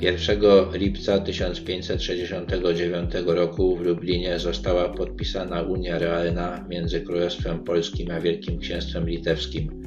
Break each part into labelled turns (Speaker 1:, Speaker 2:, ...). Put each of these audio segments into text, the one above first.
Speaker 1: 1 lipca 1569 roku w Lublinie została podpisana Unia Realna między Królestwem Polskim a Wielkim Księstwem Litewskim.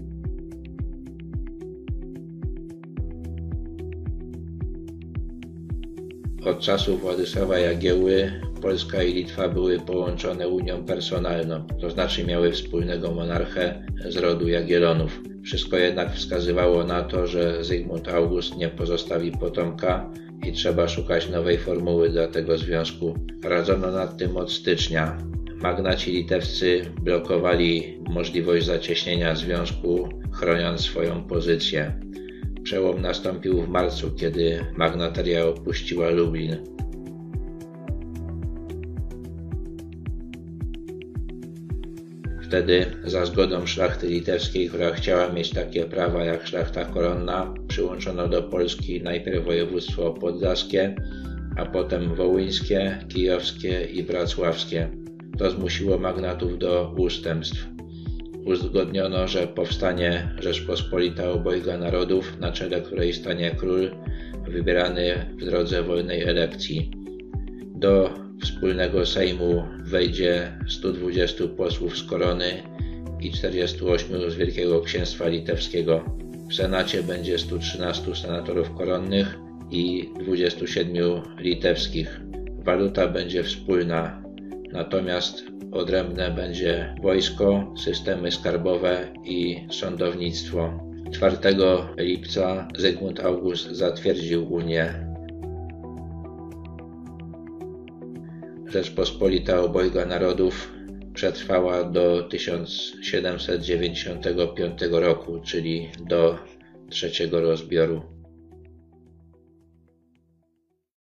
Speaker 1: Od czasów Władysława Jagieły Polska i Litwa były połączone unią personalną, to znaczy miały wspólnego monarchę z rodu Jagiellonów. Wszystko jednak wskazywało na to, że Zygmunt August nie pozostawi potomka i trzeba szukać nowej formuły dla tego związku. Radzono nad tym od stycznia. Magnaci litewscy blokowali możliwość zacieśnienia związku, chroniąc swoją pozycję. Przełom nastąpił w marcu, kiedy magnateria opuściła Lublin. Wtedy, za zgodą szlachty litewskiej, która chciała mieć takie prawa jak szlachta koronna, przyłączono do Polski najpierw województwo podlaskie, a potem wołyńskie, kijowskie i wrocławskie. To zmusiło magnatów do ustępstw. Uzgodniono, że powstanie Rzeczpospolita obojga narodów, na czele której stanie król, wybierany w drodze wolnej elekcji. Do wspólnego Sejmu wejdzie 120 posłów z korony i 48 z Wielkiego Księstwa Litewskiego. W Senacie będzie 113 senatorów koronnych i 27 litewskich. Waluta będzie wspólna, natomiast odrębne będzie wojsko, systemy skarbowe i sądownictwo. 4 lipca Zygmunt August zatwierdził Unię Rzeczpospolita obojga narodów przetrwała do 1795 roku, czyli do trzeciego rozbioru.